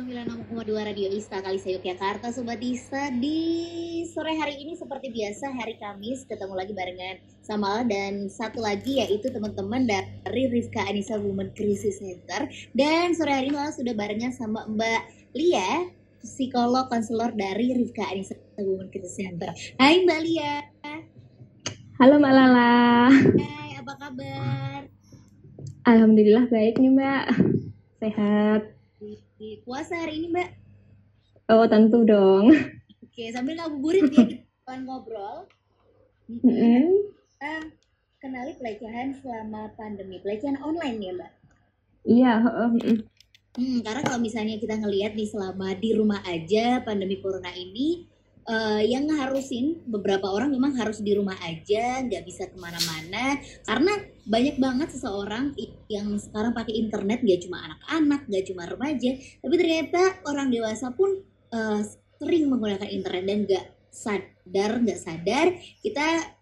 96,2 Radio Ista kali saya Yogyakarta Sobat Ista. Di sore hari ini seperti biasa hari Kamis ketemu lagi barengan sama dan satu lagi yaitu teman-teman dari Rifka Anissa Women Crisis Center. Dan sore hari ini sudah barengan sama Mbak Lia psikolog konselor dari Rifka Anissa Women Crisis Center. Hai Mbak Lia. Halo Mbak Lala. Hai apa kabar? Alhamdulillah baik nih Mbak. Sehat di puasa hari ini Mbak? Oh tentu dong. Oke sambil ngabuburit ya kita ngobrol. Mm -hmm. kita kenali pelecehan selama pandemi. Pelecehan online ya Mbak? Iya Hmm, karena kalau misalnya kita ngelihat nih selama di rumah aja pandemi corona ini, uh, yang ngarusin beberapa orang memang harus di rumah aja, nggak bisa ke mana-mana, karena banyak banget seseorang yang sekarang pakai internet, nggak cuma anak-anak, nggak cuma remaja, tapi ternyata orang dewasa pun uh, sering menggunakan internet dan nggak sadar, nggak sadar, kita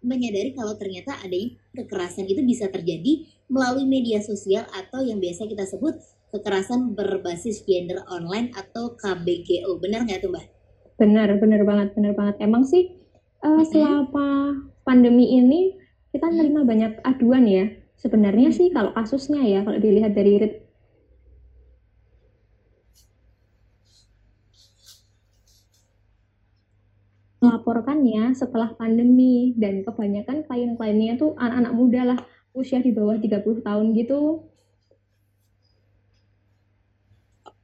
menyadari kalau ternyata adanya kekerasan itu bisa terjadi melalui media sosial atau yang biasa kita sebut kekerasan berbasis gender online atau KBGO. Benar nggak tuh Mbak? Benar, benar banget, benar banget. Emang sih uh, selama pandemi ini kita menerima banyak aduan ya. Sebenarnya sih kalau kasusnya ya, kalau dilihat dari melaporkannya setelah pandemi dan kebanyakan klien-kliennya tuh anak-anak muda lah usia di bawah 30 tahun gitu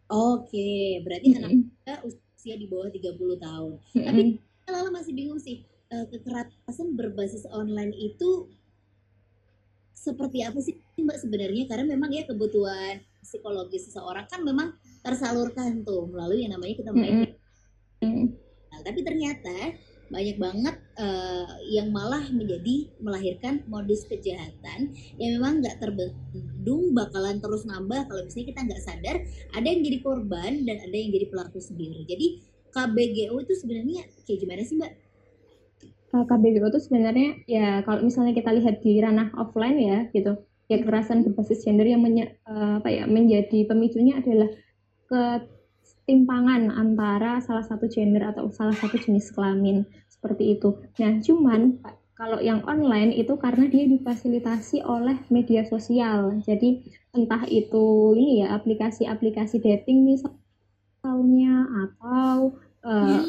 Oke, berarti mm-hmm. anak usia di bawah 30 tahun. Mm-hmm. Tapi Lala masih bingung sih, uh, kekerasan berbasis online itu seperti apa sih Mbak sebenarnya? Karena memang ya kebutuhan psikologis seseorang kan memang tersalurkan tuh melalui yang namanya kita main. Mm-hmm. Nah, tapi ternyata banyak banget uh, yang malah menjadi melahirkan modus kejahatan yang memang nggak terbendung bakalan terus nambah kalau misalnya kita nggak sadar ada yang jadi korban dan ada yang jadi pelaku sendiri jadi KBGO itu sebenarnya kayak gimana sih mbak? KBGO itu sebenarnya ya kalau misalnya kita lihat di ranah offline ya gitu ya kekerasan berbasis gender yang menye, uh, apa ya menjadi pemicunya adalah ke ketimpangan antara salah satu gender atau salah satu jenis kelamin seperti itu. Nah, cuman kalau yang online itu karena dia difasilitasi oleh media sosial. Jadi entah itu ini ya aplikasi-aplikasi dating misalnya atau uh,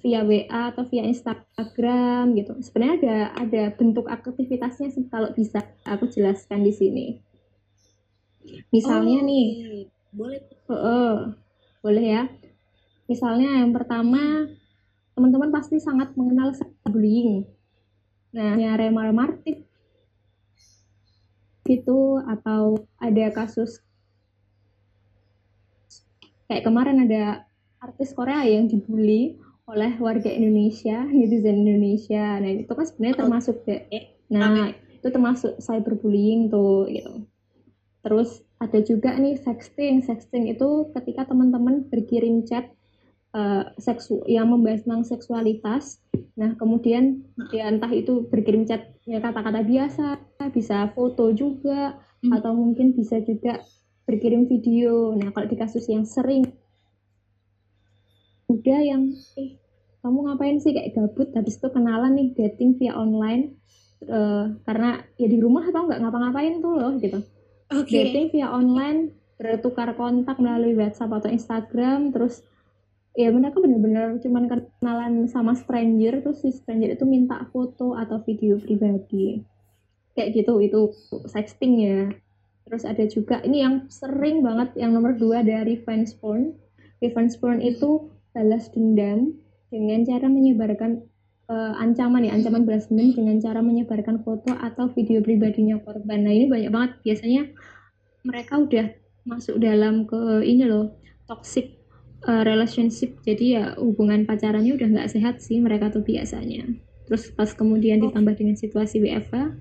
via WA atau via Instagram gitu. Sebenarnya ada ada bentuk aktivitasnya sih kalau bisa aku jelaskan di sini. Misalnya oh, nih, boleh. Uh, uh, boleh ya. Misalnya yang pertama, teman-teman pasti sangat mengenal bullying. Nah, ya Remar Martin itu atau ada kasus kayak kemarin ada artis Korea yang dibully oleh warga Indonesia, netizen Indonesia. Nah, itu kan sebenarnya termasuk deh. Nah, itu termasuk cyberbullying tuh gitu. Terus ada juga nih sexting. Sexting itu ketika teman-teman berkirim chat uh, seksu yang membahas tentang seksualitas. Nah, kemudian ya entah itu berkirim chat ya kata-kata biasa, bisa foto juga hmm. atau mungkin bisa juga berkirim video. Nah, kalau di kasus yang sering udah yang eh kamu ngapain sih kayak gabut habis itu kenalan nih dating via online uh, karena ya di rumah atau nggak ngapa-ngapain tuh loh gitu okay. dating via online bertukar kontak melalui WhatsApp atau Instagram terus ya mereka benar-benar cuman kenalan sama stranger terus si stranger itu minta foto atau video pribadi. Kayak gitu itu sexting ya. Terus ada juga ini yang sering banget yang nomor dua dari revenge porn. Revenge porn itu balas dendam dengan cara menyebarkan uh, ancaman ya ancaman balas dendam dengan cara menyebarkan foto atau video pribadinya korban. Nah ini banyak banget. Biasanya mereka udah masuk dalam ke ini loh toxic uh, relationship. Jadi ya hubungan pacarannya udah nggak sehat sih mereka tuh biasanya. Terus pas kemudian oh. ditambah dengan situasi WFA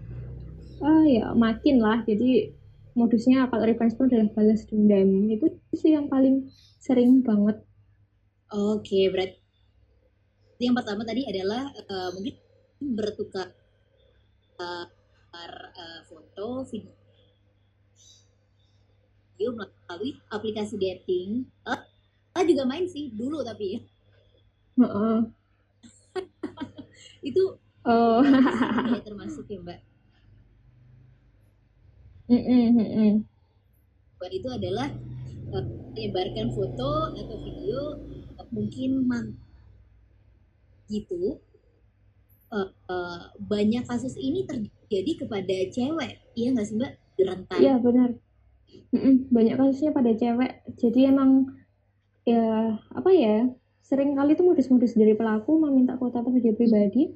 uh, ya makin lah. Jadi modusnya kalau revenge pun adalah balas dendam. Itu sih yang paling sering banget. Oke okay, berarti yang pertama tadi adalah uh, mungkin bertukar uh, uh, foto video melalui aplikasi dating. Kakak juga main sih dulu tapi. Ya uh -uh. itu oh. ya termasuk ya mbak. Mm -mm, itu adalah uh, menyebarkan foto atau video mungkin mang gitu uh, uh, banyak kasus ini terjadi kepada cewek. Iya nggak sih mbak? Rentan iya benar. Banyak kasusnya pada cewek. Jadi emang ya apa ya sering kali tuh modus-modus dari pelaku meminta foto atau video pribadi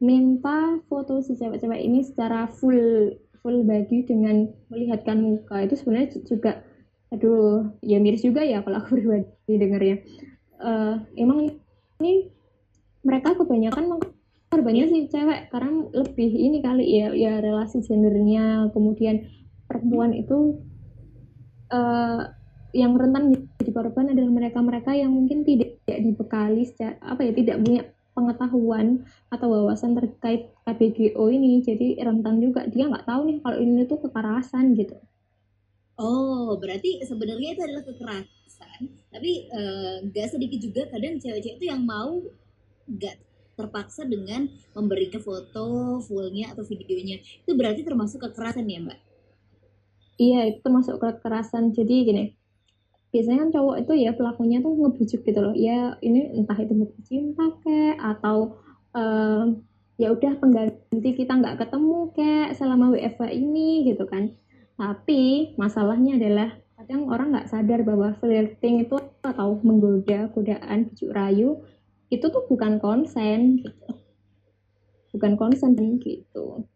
minta foto si cewek-cewek ini secara full full body dengan melihatkan muka. Itu sebenarnya juga aduh ya miris juga ya kalau aku pribadi dengarnya. Uh, emang ini mereka kebanyakan korbannya sih cewek karena lebih ini kali ya ya relasi gendernya kemudian perempuan itu uh, yang rentan jadi korban adalah mereka-mereka yang mungkin tidak dibekali secara, apa ya tidak punya pengetahuan atau wawasan terkait KBGO ini jadi rentan juga. Dia nggak tahu nih kalau ini tuh kekerasan gitu. Oh berarti sebenarnya itu adalah kekerasan tapi eh, nggak uh, sedikit juga kadang cewek-cewek itu yang mau nggak terpaksa dengan memberikan foto fullnya atau videonya itu berarti termasuk kekerasan ya mbak Iya, itu termasuk kekerasan. Jadi gini, biasanya kan cowok itu ya pelakunya tuh ngebujuk gitu loh. Ya ini entah itu bukti cinta kek atau um, ya udah pengganti kita nggak ketemu kek selama WFH ini gitu kan. Tapi masalahnya adalah kadang orang nggak sadar bahwa flirting itu atau menggoda, godaan, bujuk rayu itu tuh bukan konsen gitu. Bukan konsen gitu.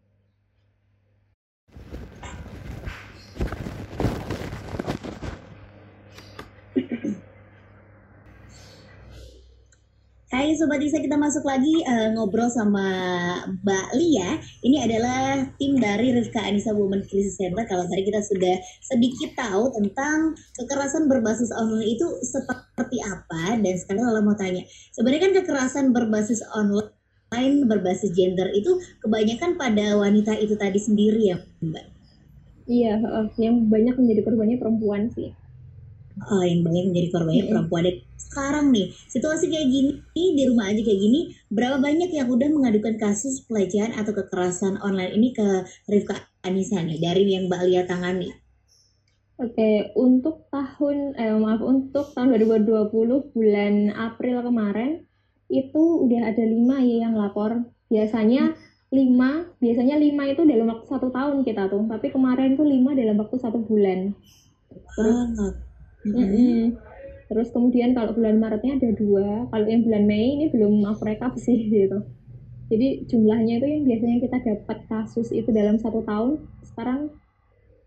Hai Sobat Isa, kita masuk lagi uh, ngobrol sama Mbak Lia. Ini adalah tim dari Rifka Anissa Women Crisis Center. Kalau tadi kita sudah sedikit tahu tentang kekerasan berbasis online itu seperti apa. Dan sekarang kalau mau tanya, sebenarnya kan kekerasan berbasis online, berbasis gender itu kebanyakan pada wanita itu tadi sendiri ya Mbak? Iya, yang banyak menjadi korbannya perempuan sih uh, yang banyak menjadi korbannya perempuan dan sekarang nih situasi kayak gini di rumah aja kayak gini berapa banyak yang udah mengadukan kasus pelecehan atau kekerasan online ini ke Rifka Anissa nih dari yang Mbak Lia tangani Oke, untuk tahun eh maaf untuk tahun 2020 bulan April kemarin itu udah ada lima ya yang lapor. Biasanya lima, biasanya lima itu dalam waktu satu tahun kita tuh, tapi kemarin tuh lima dalam waktu satu bulan. Terus, Terus kemudian kalau bulan Maretnya ada dua, kalau yang bulan Mei ini belum maaf rekap sih gitu. Jadi jumlahnya itu yang biasanya kita dapat kasus itu dalam satu tahun, sekarang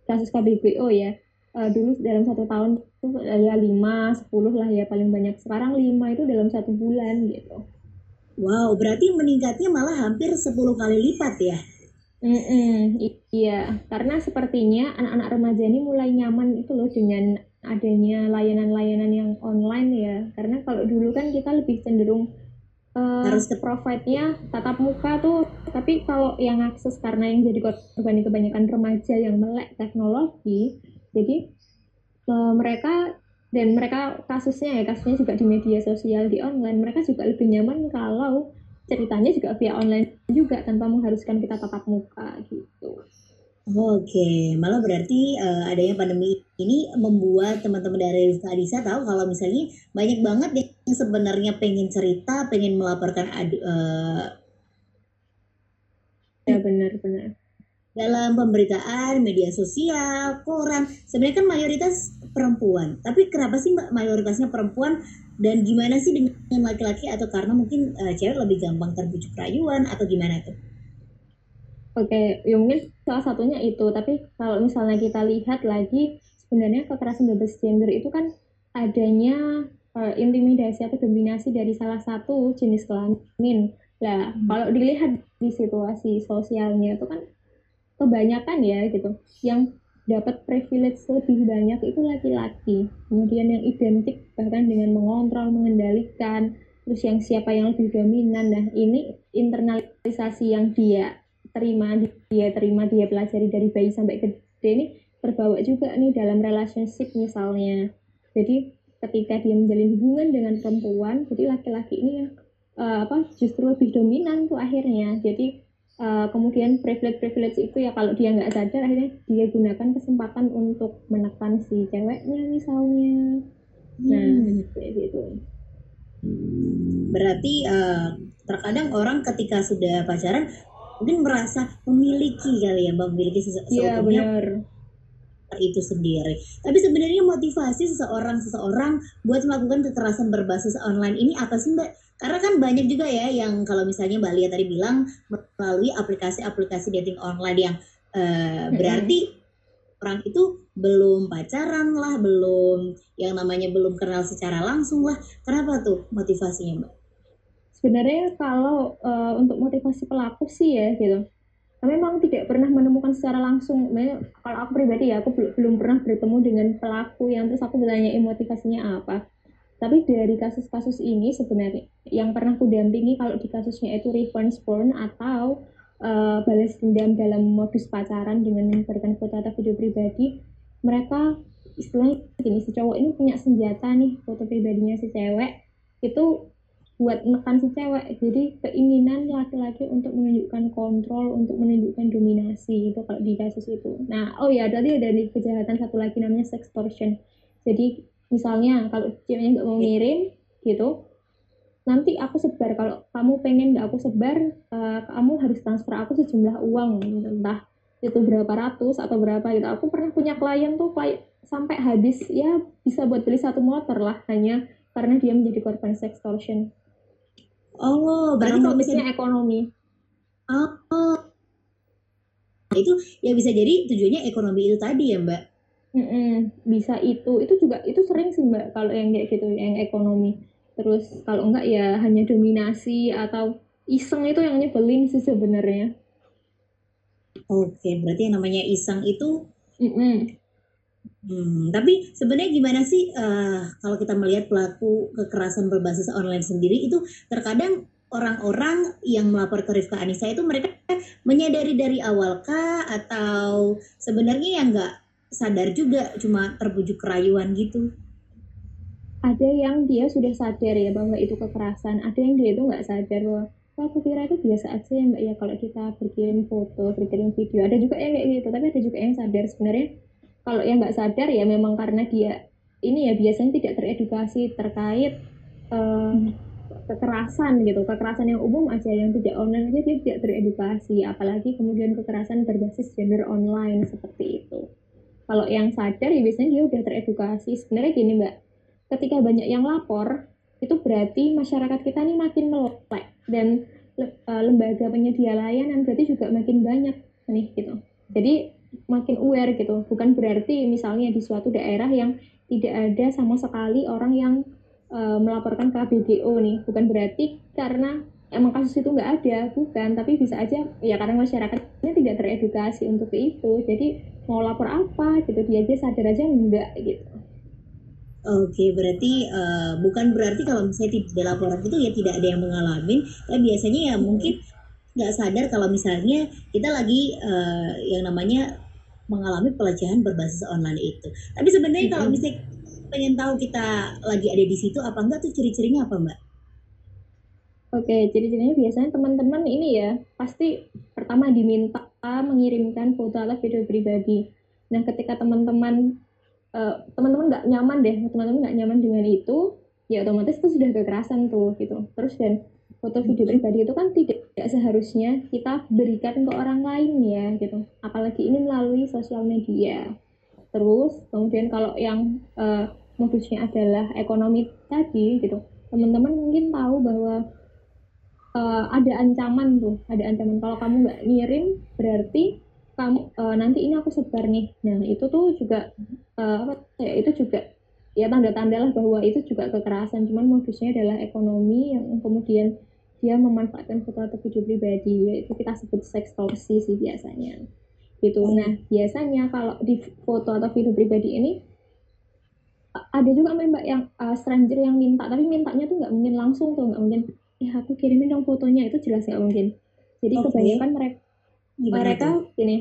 kasus KBBO ya, uh, dulu dalam satu tahun itu ya lima, sepuluh lah ya paling banyak. Sekarang lima itu dalam satu bulan gitu. Wow, berarti meningkatnya malah hampir 10 kali lipat ya? Mm -mm, iya, karena sepertinya anak-anak remaja ini mulai nyaman itu loh dengan adanya layanan-layanan yang online ya karena kalau dulu kan kita lebih cenderung uh, harus ke provide-nya tatap muka tuh tapi kalau yang akses karena yang jadi korban kebanyakan remaja yang melek teknologi jadi uh, mereka dan mereka kasusnya ya kasusnya juga di media sosial di online mereka juga lebih nyaman kalau ceritanya juga via online juga tanpa mengharuskan kita tatap muka gitu. Oke, malah berarti uh, adanya pandemi ini membuat teman-teman dari Rizka Adisa tahu kalau misalnya banyak banget yang sebenarnya pengen cerita, pengen melaporkan adu, uh, ya benar-benar dalam pemberitaan media sosial, koran. Sebenarnya kan mayoritas perempuan, tapi kenapa sih mbak mayoritasnya perempuan? Dan gimana sih dengan laki-laki? Atau karena mungkin uh, cewek lebih gampang terbujuk rayuan? Atau gimana tuh? Oke, ya mungkin salah satunya itu. Tapi kalau misalnya kita lihat lagi, sebenarnya kekerasan berbasis gender itu kan adanya uh, intimidasi atau dominasi dari salah satu jenis kelamin. Nah, hmm. kalau dilihat di situasi sosialnya itu kan kebanyakan ya gitu, yang dapat privilege lebih banyak itu laki-laki. Kemudian yang identik bahkan dengan mengontrol, mengendalikan, terus yang siapa yang lebih dominan. Nah, ini internalisasi yang dia terima dia terima dia pelajari dari bayi sampai gede ini terbawa juga nih dalam relationship misalnya. Jadi ketika dia menjalin hubungan dengan perempuan jadi laki-laki ini yang uh, apa justru lebih dominan tuh akhirnya. Jadi uh, kemudian privilege privilege itu ya kalau dia nggak sadar akhirnya dia gunakan kesempatan untuk menekan si ceweknya misalnya. Nah hmm. kayak gitu. Berarti uh, terkadang orang ketika sudah pacaran mungkin merasa memiliki kali ya memiliki sesuatu ya, benar itu sendiri. Tapi sebenarnya motivasi seseorang seseorang buat melakukan kekerasan berbasis online ini apa sih Mbak? Karena kan banyak juga ya yang kalau misalnya Mbak Lia tadi bilang melalui aplikasi-aplikasi dating online yang uh, berarti orang itu belum pacaran lah, belum yang namanya belum kenal secara langsung lah. Kenapa tuh motivasinya Mbak? Sebenarnya kalau uh, untuk motivasi pelaku sih ya gitu. Memang tidak pernah menemukan secara langsung. Kalau aku pribadi ya aku belum pernah bertemu dengan pelaku yang terus aku bertanya motivasinya apa? Tapi dari kasus-kasus ini sebenarnya yang pernah aku dampingi kalau di kasusnya itu revenge porn atau uh, balas dendam dalam modus pacaran dengan memberikan foto atau video pribadi mereka istilahnya gini si cowok ini punya senjata nih foto pribadinya si cewek itu buat menekan si cewek. Jadi keinginan laki-laki untuk menunjukkan kontrol untuk menunjukkan dominasi itu kalau di kasus itu. Nah oh ya tadi ada di kejahatan satu lagi namanya sextortion. Jadi misalnya kalau ceweknya nggak mau ngirim gitu nanti aku sebar. Kalau kamu pengen nggak aku sebar uh, kamu harus transfer aku sejumlah uang. Entah itu berapa ratus atau berapa gitu. Aku pernah punya klien tuh klien sampai habis ya bisa buat beli satu motor lah hanya karena dia menjadi korban sextortion Oh, berarti kalau misalnya ekonomi. Oh, oh. itu ya bisa jadi tujuannya ekonomi itu tadi ya Mbak? Mm-mm, bisa itu, itu juga itu sering sih Mbak kalau yang kayak gitu, yang ekonomi. Terus kalau enggak ya hanya dominasi atau iseng itu yang nyebelin sih sebenarnya. Oke, berarti yang namanya iseng itu Mm-mm. Hmm, tapi sebenarnya gimana sih uh, kalau kita melihat pelaku kekerasan berbasis online sendiri itu terkadang orang-orang yang melapor ke Rifka Anissa itu mereka menyadari dari awal kah atau sebenarnya yang nggak sadar juga cuma terbujuk kerayuan gitu? Ada yang dia sudah sadar ya bahwa itu kekerasan, ada yang dia itu nggak sadar bahwa Wah, aku kira itu biasa aja ya mbak ya kalau kita berkirim foto, berkirim video. Ada juga yang kayak gitu, tapi ada juga yang sadar sebenarnya kalau yang nggak sadar ya memang karena dia ini ya biasanya tidak teredukasi terkait uh, kekerasan gitu. Kekerasan yang umum aja yang tidak online aja dia tidak teredukasi. Apalagi kemudian kekerasan berbasis gender online seperti itu. Kalau yang sadar ya biasanya dia udah teredukasi. Sebenarnya gini mbak ketika banyak yang lapor itu berarti masyarakat kita ini makin melek dan uh, lembaga penyedia layanan berarti juga makin banyak nih gitu. Jadi makin aware gitu. Bukan berarti misalnya di suatu daerah yang tidak ada sama sekali orang yang uh, melaporkan ke BGO nih. Bukan berarti karena emang kasus itu nggak ada bukan. Tapi bisa aja ya karena masyarakatnya tidak teredukasi untuk itu jadi mau lapor apa gitu dia aja sadar aja enggak gitu. Oke, berarti uh, bukan berarti kalau misalnya tidak ada laporan itu ya tidak ada yang mengalami. Tapi biasanya ya mungkin nggak sadar kalau misalnya kita lagi uh, yang namanya mengalami pelecehan berbasis online itu. Tapi sebenarnya mm -hmm. kalau misalnya pengen tahu kita lagi ada di situ apa enggak tuh ciri-cirinya apa mbak? Oke, ciri-cirinya biasanya teman-teman ini ya pasti pertama diminta mengirimkan foto atau video pribadi. Nah, ketika teman-teman uh, teman-teman nggak nyaman deh, teman-teman nggak nyaman dengan itu, ya otomatis itu sudah kekerasan tuh gitu. Terus dan foto video pribadi itu kan tidak, seharusnya kita berikan ke orang lain ya gitu. Apalagi ini melalui sosial media. Terus kemudian kalau yang uh, modusnya adalah ekonomi tadi gitu teman-teman mungkin tahu bahwa uh, ada ancaman tuh ada ancaman. Kalau kamu nggak ngirim berarti kamu uh, nanti ini aku sebar nih. Nah itu tuh juga uh, apa ya itu juga ya tanda-tanda lah bahwa itu juga kekerasan. Cuman modusnya adalah ekonomi yang kemudian dia memanfaatkan foto atau video pribadi yaitu kita sebut sextorsi sih biasanya gitu hmm. nah biasanya kalau di foto atau video pribadi ini ada juga mbak yang uh, stranger yang minta tapi mintanya tuh nggak mungkin langsung tuh nggak mungkin ya aku kirimin dong fotonya itu jelas nggak mungkin jadi okay. kebanyakan mereka Gimana mereka itu? gini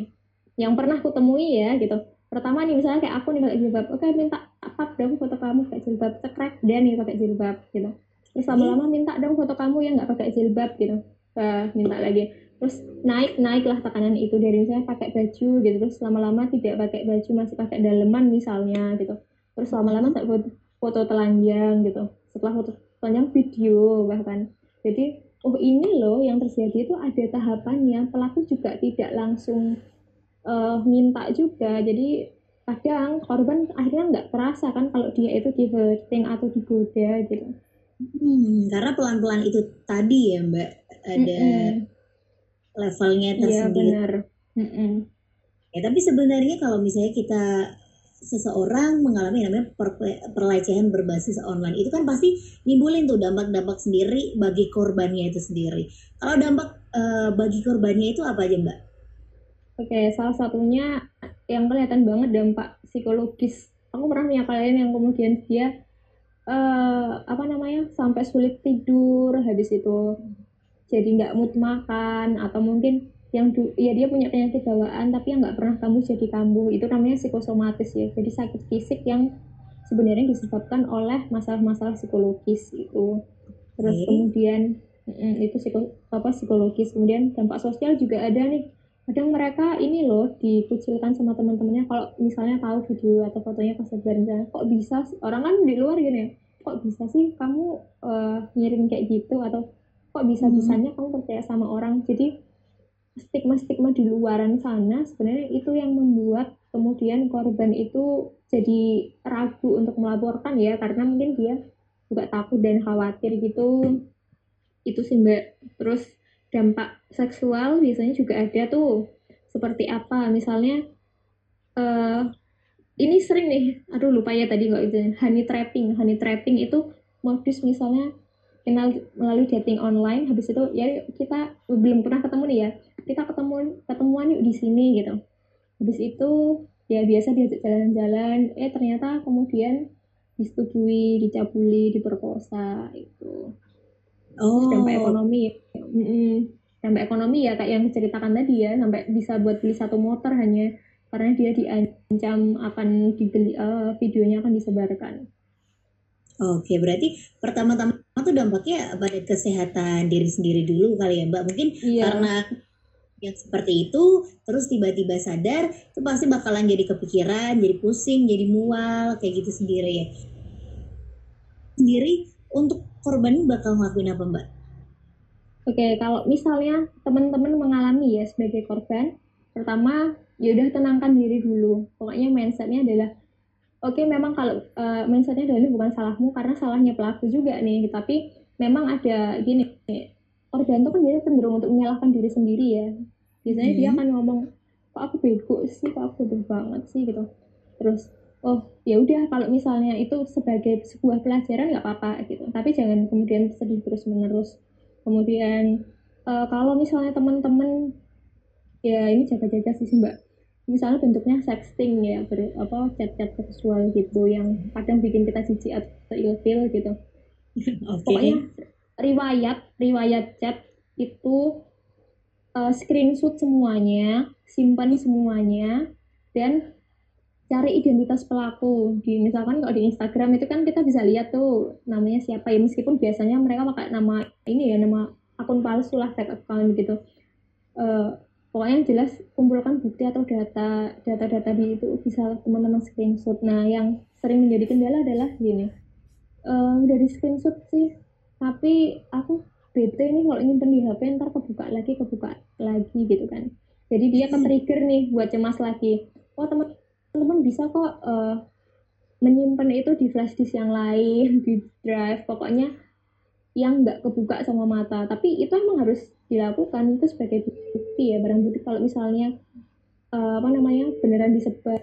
yang pernah aku temui ya gitu pertama nih misalnya kayak aku nih pakai jilbab oke minta apa dong foto kamu pakai jilbab cekrek dia nih pakai jilbab gitu terus lama-lama minta dong foto kamu yang nggak pakai jilbab gitu. Uh, minta lagi. Terus naik naiklah tekanan itu dari misalnya pakai baju gitu. Terus lama-lama tidak pakai baju masih pakai daleman misalnya gitu. Terus lama-lama tak foto, foto telanjang gitu. Setelah foto telanjang video bahkan. Jadi oh ini loh yang terjadi itu ada tahapannya. Pelaku juga tidak langsung uh, minta juga. Jadi kadang korban akhirnya nggak terasa kan kalau dia itu di hurting atau digoda gitu hmm, karena pelan-pelan itu tadi ya mbak ada mm -hmm. levelnya iya, tersendiri ya, benar. Mm -hmm. ya tapi sebenarnya kalau misalnya kita seseorang mengalami namanya per perlecehan berbasis online itu kan pasti nimbulin tuh dampak-dampak sendiri bagi korbannya itu sendiri. Kalau dampak uh, bagi korbannya itu apa aja mbak? Oke, salah satunya yang kelihatan banget dampak psikologis. Aku pernah punya kalian yang kemudian dia uh, apa namanya sampai sulit tidur, habis itu. Jadi nggak mood makan atau mungkin yang ya dia punya penyakit bawaan tapi yang nggak pernah kamu jadi kambuh. Itu namanya psikosomatis ya. Jadi sakit fisik yang sebenarnya disebabkan oleh masalah-masalah psikologis itu. Terus okay. kemudian itu psiko, apa psikologis. Kemudian dampak sosial juga ada nih kadang mereka ini loh dikucilkan sama teman-temannya kalau misalnya tahu video atau fotonya pas misalnya kok bisa orang kan di luar gini ya kok bisa sih kamu uh, ngirim kayak gitu? Atau kok bisa bisanya hmm. kamu percaya sama orang? Jadi stigma-stigma di luaran sana sebenarnya itu yang membuat kemudian korban itu jadi ragu untuk melaporkan ya karena mungkin dia juga takut dan khawatir gitu. Itu sih mbak. Terus dampak seksual biasanya juga ada tuh. Seperti apa? Misalnya uh, ini sering nih. Aduh lupa ya tadi nggak itu honey trapping. Honey trapping itu modus misalnya kenal melalui dating online. Habis itu ya kita belum pernah ketemu nih ya. Kita ketemu ketemuan yuk di sini gitu. Habis itu ya biasa diajak jalan-jalan. Eh ternyata kemudian disetujui dicabuli diperkosa itu oh. dampak ekonomi mm -mm. dampak ekonomi ya kayak yang diceritakan tadi ya sampai bisa buat beli satu motor hanya karena dia diancam akan dibeli uh, videonya akan disebarkan. Oke, berarti pertama-tama tuh dampaknya pada kesehatan diri sendiri dulu kali ya Mbak. Mungkin iya. karena yang seperti itu, terus tiba-tiba sadar, itu pasti bakalan jadi kepikiran, jadi pusing, jadi mual, kayak gitu sendiri ya. Sendiri untuk korban bakal ngelakuin apa mbak? Oke, kalau misalnya teman-teman mengalami ya sebagai korban, pertama ya udah tenangkan diri dulu. Pokoknya mindsetnya adalah oke okay, memang kalau uh, mindsetnya adalah bukan salahmu karena salahnya pelaku juga nih. Tapi memang ada gini, korban itu kan dia cenderung untuk menyalahkan diri sendiri ya. Biasanya hmm. dia akan ngomong, kok aku bego sih, kok aku bodoh banget sih gitu. Terus oh ya udah kalau misalnya itu sebagai sebuah pelajaran nggak apa-apa gitu. Tapi jangan kemudian sedih terus menerus kemudian uh, kalau misalnya teman-teman ya ini jaga-jaga sih mbak. Misalnya bentuknya sexting ya ber, apa chat-chat seksual gitu yang kadang bikin kita jijik atau ilfil gitu. Okay. pokoknya riwayat riwayat chat itu uh, screenshot semuanya simpan semuanya dan cari identitas pelaku. Di misalkan kalau di Instagram itu kan kita bisa lihat tuh namanya siapa. Ya meskipun biasanya mereka pakai nama ini ya nama akun palsu lah fake account gitu. Uh, pokoknya yang jelas kumpulkan bukti atau data data-data di itu bisa teman-teman screenshot. Nah yang sering menjadi kendala adalah gini. Uh, dari screenshot sih tapi aku bete ini kalau ingin di HP ntar kebuka lagi kebuka lagi gitu kan. Jadi dia ke trigger nih buat cemas lagi. Oh teman teman-teman bisa kok uh, menyimpan itu di flash disk yang lain di drive. Pokoknya yang nggak kebuka sama mata. Tapi itu emang harus dilakukan itu sebagai bukti ya barang bukti. Kalau misalnya uh, apa namanya beneran disebar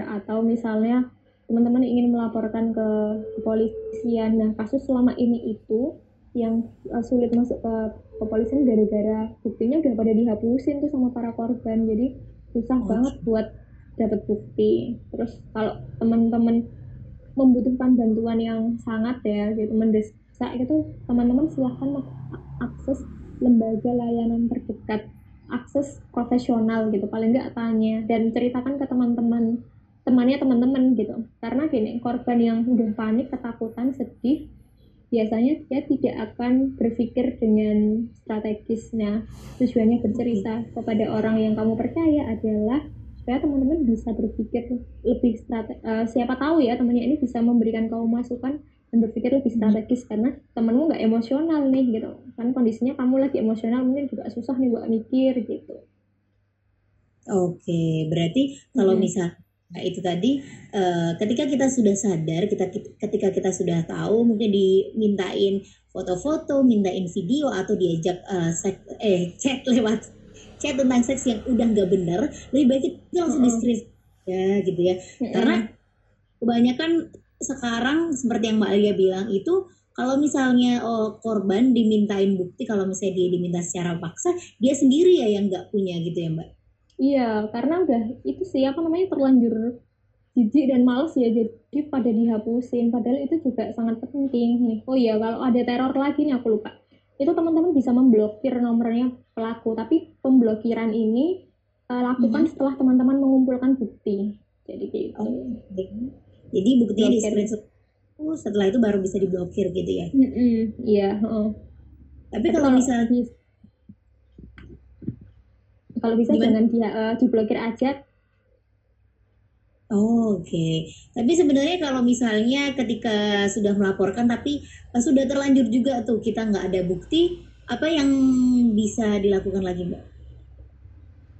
atau misalnya teman-teman ingin melaporkan ke kepolisian. Nah kasus selama ini itu yang uh, sulit masuk ke kepolisian gara-gara buktinya udah pada dihapusin tuh sama para korban. Jadi susah oh. banget buat dapat bukti. Terus kalau teman-teman membutuhkan bantuan yang sangat ya gitu mendesak itu teman-teman silahkan akses lembaga layanan terdekat akses profesional gitu paling nggak tanya dan ceritakan ke teman-teman temannya teman-teman gitu. Karena gini korban yang udah panik ketakutan sedih biasanya dia tidak akan berpikir dengan strategisnya. Tujuannya bercerita kepada orang yang kamu percaya adalah supaya teman-teman bisa berpikir lebih strategi uh, siapa tahu ya temannya ini bisa memberikan kamu masukan dan berpikir lebih strategis hmm. karena temenmu nggak emosional nih gitu kan kondisinya kamu lagi emosional mungkin juga susah nih buat mikir gitu oke berarti kalau hmm. misal Nah, itu tadi uh, ketika kita sudah sadar, kita ketika kita sudah tahu mungkin dimintain foto-foto, mintain video atau diajak uh, sek, eh chat lewat chat tentang seks yang udah nggak benar, lebih baik kita langsung screen ya gitu ya. Karena kebanyakan sekarang seperti yang Mbak Alia bilang itu kalau misalnya oh, korban dimintain bukti kalau misalnya dia diminta secara paksa, dia sendiri ya yang nggak punya gitu ya Mbak. Iya, karena udah itu sih apa namanya terlanjur jijik dan males ya jadi pada dihapusin. Padahal itu juga sangat penting nih. Oh iya kalau ada teror lagi nih aku lupa itu teman-teman bisa memblokir nomornya pelaku tapi pemblokiran ini uh, lakukan hmm. setelah teman-teman mengumpulkan bukti jadi gitu oh, jadi buktinya di screenshot setelah itu baru bisa diblokir gitu ya mm -hmm. iya oh. tapi kalau misalnya kalau bisa Gimana? jangan dia uh, diblokir aja Oh, Oke, okay. tapi sebenarnya kalau misalnya ketika sudah melaporkan tapi sudah terlanjur juga tuh kita nggak ada bukti, apa yang bisa dilakukan lagi mbak?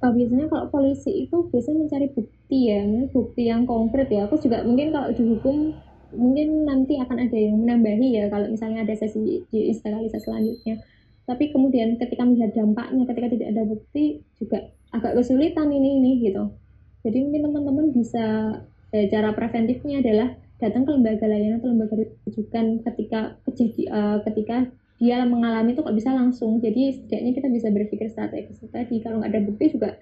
Uh, biasanya kalau polisi itu biasanya mencari bukti ya, bukti yang konkret ya. Aku juga mungkin kalau dihukum mungkin nanti akan ada yang menambahi ya kalau misalnya ada sesi di instalasi selanjutnya tapi kemudian ketika melihat dampaknya ketika tidak ada bukti juga agak kesulitan ini ini gitu jadi mungkin teman-teman bisa eh, cara preventifnya adalah datang ke lembaga layanan atau lembaga rujukan ketika kejadi, uh, ketika dia mengalami itu kok bisa langsung. Jadi setidaknya kita bisa berpikir strategis tadi. Kalau nggak ada bukti juga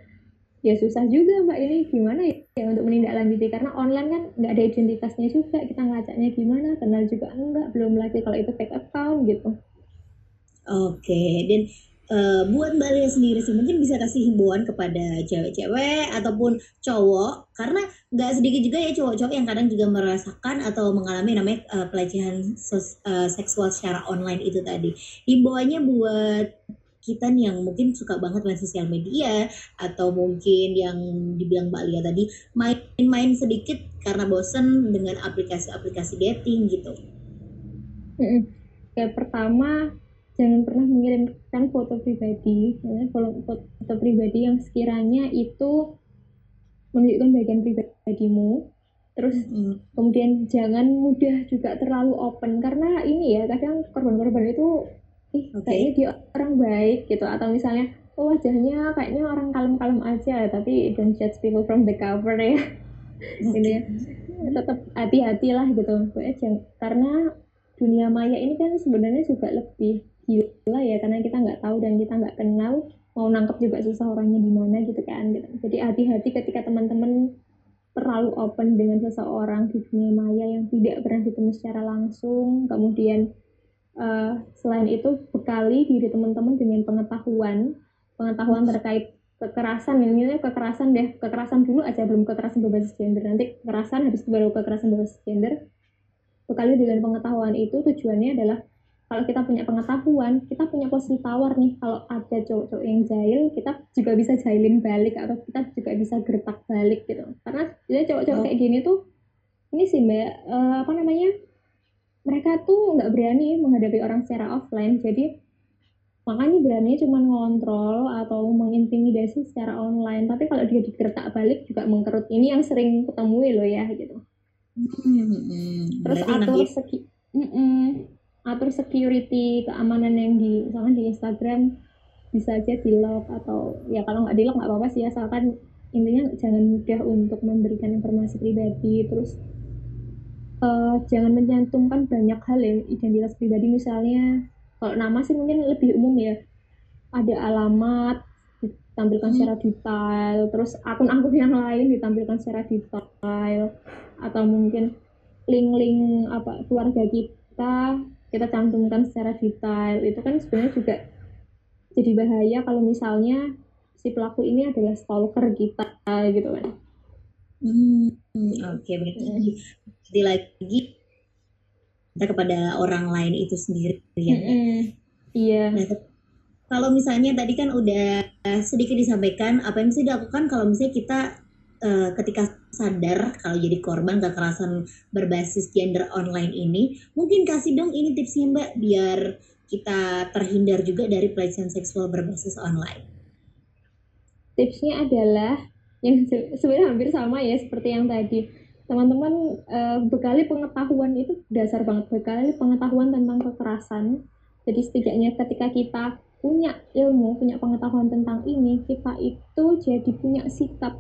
ya susah juga mbak. Ini gimana ya untuk menindaklanjuti? Karena online kan nggak ada identitasnya juga. Kita ngelacaknya gimana? Kenal juga enggak? Belum lagi kalau itu fake account gitu. Oke, dan uh, buat Mbak Lia sendiri sih mungkin bisa kasih himbauan kepada cewek-cewek ataupun cowok karena nggak sedikit juga ya cowok-cowok yang kadang juga merasakan atau mengalami namanya uh, pelecehan uh, seksual secara online itu tadi. Himbauannya buat kita nih yang mungkin suka banget main sosial media atau mungkin yang dibilang Mbak Lia tadi main-main sedikit karena bosen dengan aplikasi-aplikasi dating gitu. Kayak pertama jangan pernah mengirimkan foto pribadi ya, foto, foto pribadi yang sekiranya itu menunjukkan bagian pribadimu terus hmm. kemudian jangan mudah juga terlalu open karena ini ya kadang korban-korban itu ih okay. kayaknya dia orang baik gitu atau misalnya oh wajahnya kayaknya orang kalem-kalem aja tapi don't judge people from the cover ya okay. gitu ya tetap hati-hatilah gitu karena dunia maya ini kan sebenarnya juga lebih gila ya karena kita nggak tahu dan kita nggak kenal mau nangkep juga susah orangnya di mana gitu kan gitu. jadi hati-hati ketika teman-teman terlalu open dengan seseorang di dunia maya yang tidak pernah ketemu secara langsung. Kemudian uh, selain itu bekali diri teman-teman dengan pengetahuan pengetahuan terkait kekerasan. Ini kekerasan deh kekerasan dulu aja belum kekerasan berbasis gender. Nanti kekerasan habis itu baru kekerasan berbasis gender. Bekali dengan pengetahuan itu tujuannya adalah kalau kita punya pengetahuan, kita punya posisi tawar nih. Kalau ada cowok-cowok yang jahil, kita juga bisa jahilin balik atau kita juga bisa gertak balik gitu. Karena jadi cowok-cowok oh. kayak gini tuh, ini sih mbak, uh, apa namanya? Mereka tuh nggak berani menghadapi orang secara offline. Jadi makanya berani cuma ngontrol atau mengintimidasi secara online. Tapi kalau dia digertak balik juga mengkerut. Ini yang sering ketemui loh ya gitu. Hmm, hmm. hmm. Terus atur segi. Mm -mm atur security keamanan yang di misalkan di Instagram bisa aja di lock atau ya kalau nggak di lock nggak apa-apa sih asalkan intinya jangan mudah untuk memberikan informasi pribadi. Terus uh, jangan menyantumkan banyak hal ya identitas pribadi. Misalnya kalau nama sih mungkin lebih umum ya. Ada alamat ditampilkan hmm. secara detail. Terus akun-akun yang lain ditampilkan secara detail. Atau mungkin link-link apa keluarga kita kita cantumkan secara detail itu kan sebenarnya juga jadi bahaya kalau misalnya si pelaku ini adalah stalker kita gitu kan Hmm, oke okay, berarti jadi lagi kita kepada orang lain itu sendiri ya. Mm-hmm. Iya. Nah, kalau misalnya tadi kan udah sedikit disampaikan apa yang bisa dilakukan kalau misalnya kita uh, ketika sadar kalau jadi korban kekerasan berbasis gender online ini, mungkin kasih dong ini tipsnya Mbak biar kita terhindar juga dari pelecehan seksual berbasis online. Tipsnya adalah yang sebenarnya hampir sama ya seperti yang tadi. Teman-teman uh, bekali pengetahuan itu dasar banget. Bekali pengetahuan tentang kekerasan. Jadi setidaknya ketika kita punya ilmu punya pengetahuan tentang ini kita itu jadi punya sikap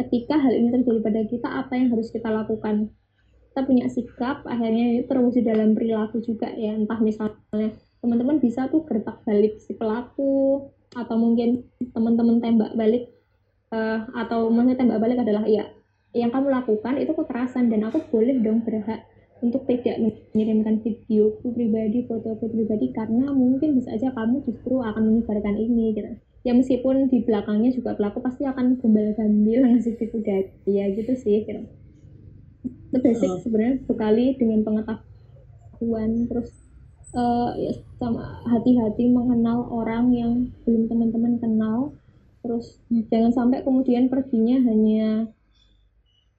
ketika hal ini terjadi pada kita apa yang harus kita lakukan kita punya sikap akhirnya terwujud dalam perilaku juga ya entah misalnya teman-teman bisa tuh gertak balik si pelaku atau mungkin teman-teman tembak balik uh, atau maksudnya tembak balik adalah ya yang kamu lakukan itu kekerasan dan aku boleh dong berhak untuk tidak mengirimkan video pribadi, foto pribadi karena mungkin bisa aja kamu justru akan menyebarkan ini gitu. Ya meskipun di belakangnya juga pelaku pasti akan gombal-gambil ngasih tipu daya gitu sih gitu. Itu basic oh. sebenarnya sekali dengan pengetahuan terus uh, ya sama hati-hati mengenal orang yang belum teman-teman kenal terus jangan sampai kemudian perginya hanya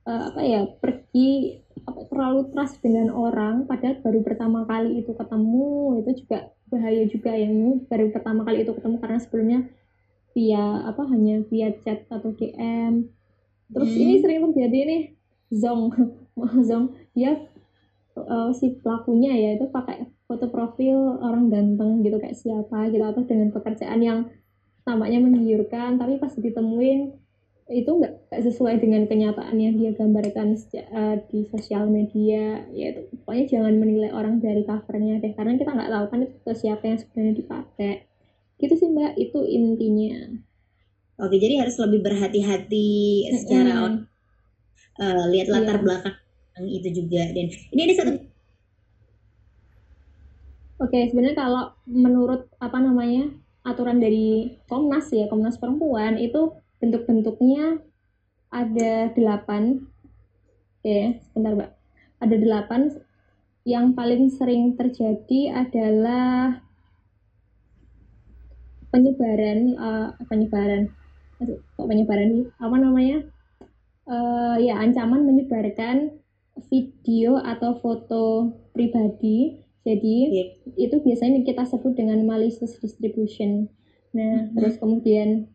uh, apa ya pergi apa, terlalu trust dengan orang padahal baru pertama kali itu ketemu itu juga bahaya juga ya baru pertama kali itu ketemu karena sebelumnya via apa hanya via chat atau DM terus hmm. ini sering terjadi nih zong. Zong dia uh, si pelakunya ya itu pakai foto profil orang ganteng gitu kayak siapa gitu atau dengan pekerjaan yang namanya menggiurkan tapi pas ditemuin itu nggak sesuai dengan kenyataan yang dia gambarkan uh, di sosial media. Ya itu pokoknya jangan menilai orang dari covernya deh karena kita nggak tahu kan itu siapa yang sebenarnya dipakai mbak itu intinya. Oke jadi harus lebih berhati-hati secara mm uh, lihat latar yeah. belakang itu juga. Dan ini ada satu Oke, sebenarnya kalau menurut apa namanya aturan dari Komnas ya Komnas Perempuan itu bentuk-bentuknya ada delapan. Oke sebentar mbak. Ada delapan. Yang paling sering terjadi adalah penyebaran uh, penyebaran kok penyebaran apa namanya uh, ya ancaman menyebarkan video atau foto pribadi jadi yeah. itu biasanya kita sebut dengan malicious distribution. Nah, mm-hmm. terus kemudian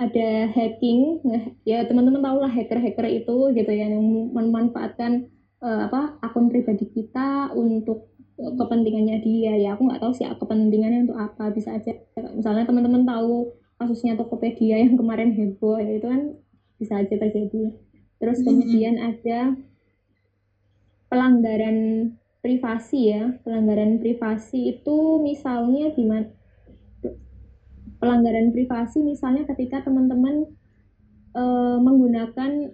ada hacking. Nah, ya teman-teman tahu lah hacker-hacker itu gitu ya yang memanfaatkan uh, apa akun pribadi kita untuk kepentingannya dia. Ya aku nggak tahu sih kepentingannya untuk apa. Bisa aja misalnya teman-teman tahu kasusnya Tokopedia yang kemarin heboh ya itu kan bisa aja terjadi. Terus kemudian mm-hmm. ada pelanggaran privasi ya pelanggaran privasi itu misalnya gimana pelanggaran privasi misalnya ketika teman-teman e, menggunakan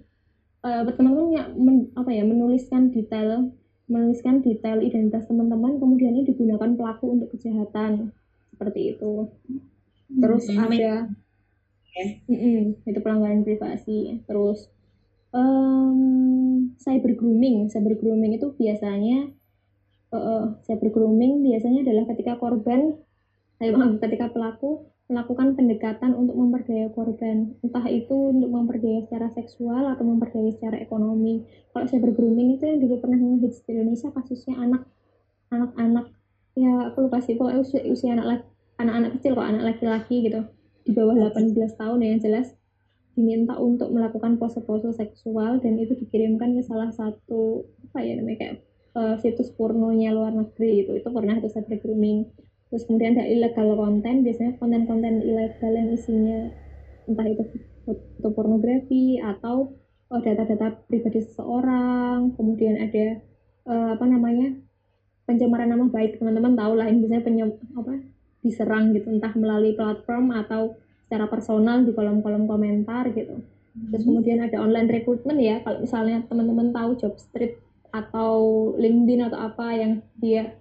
e, teman-teman men, apa ya menuliskan detail menuliskan detail identitas teman-teman kemudian ini digunakan pelaku untuk kejahatan. Seperti itu. Terus hmm, ada ya. mm -mm, itu pelanggaran privasi. Terus um, cyber grooming. Cyber grooming itu biasanya uh, cyber grooming biasanya adalah ketika korban, eh, maaf, ketika pelaku melakukan pendekatan untuk memperdaya korban, entah itu untuk memperdaya secara seksual atau memperdaya secara ekonomi. Kalau cyber grooming itu yang dulu pernah di Indonesia kasusnya anak anak-anak. Ya aku lupa sih usia, usia anak anak-anak kecil kok anak laki-laki gitu. Di bawah 18 tahun ya yang jelas diminta untuk melakukan pose-pose seksual dan itu dikirimkan ke salah satu apa ya namanya kayak uh, situs pornonya luar negeri itu itu pernah itu cyber grooming terus kemudian ada illegal konten biasanya konten-konten ilegal yang isinya entah itu foto pornografi atau oh, data-data pribadi seseorang kemudian ada uh, apa namanya pencemaran nama baik teman-teman tahu lah ini biasanya penyem, apa diserang gitu entah melalui platform atau secara personal di kolom-kolom komentar gitu terus hmm. kemudian ada online recruitment ya kalau misalnya teman-teman tahu job street atau LinkedIn atau apa yang dia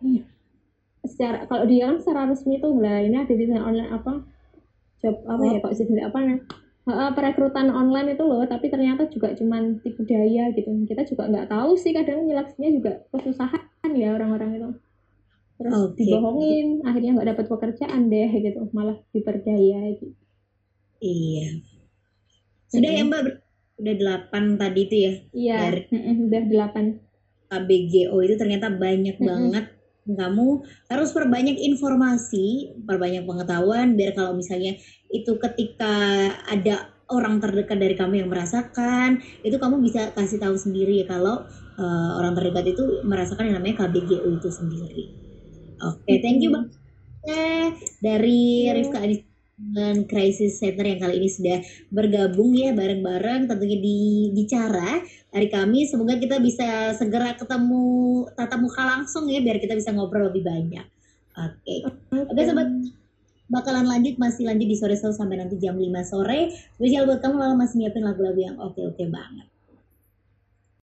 secara kalau dia kan secara resmi tuh lah ini ada di online apa job apa ya kok sih apa nih uh, perekrutan online itu loh tapi ternyata juga cuman tipu daya gitu. Kita juga nggak tahu sih kadang nyeleksinya juga kesusahan ya orang-orang itu. Terus okay. dibohongin akhirnya nggak dapat pekerjaan deh gitu. Malah diperdaya gitu. Iya. Sudah ya mbak? Udah delapan tadi itu ya? Iya dari, udah delapan. KBGO itu ternyata banyak mm -hmm. banget kamu harus perbanyak informasi, perbanyak pengetahuan biar kalau misalnya itu ketika ada orang terdekat dari kamu yang merasakan, itu kamu bisa kasih tahu sendiri ya kalau uh, orang terdekat itu merasakan yang namanya KBGO itu sendiri. Oke, okay, thank you banget dari Rifka Anis dengan Crisis Center yang kali ini sudah bergabung ya bareng-bareng tentunya di bicara hari kami semoga kita bisa segera ketemu tatap muka langsung ya biar kita bisa ngobrol lebih banyak. Oke. Okay. oke. okay, sobat. Bakalan lanjut masih lanjut di sore sore sampai nanti jam 5 sore. Spesial buat kamu lalu masih nyiapin lagu-lagu yang oke-oke banget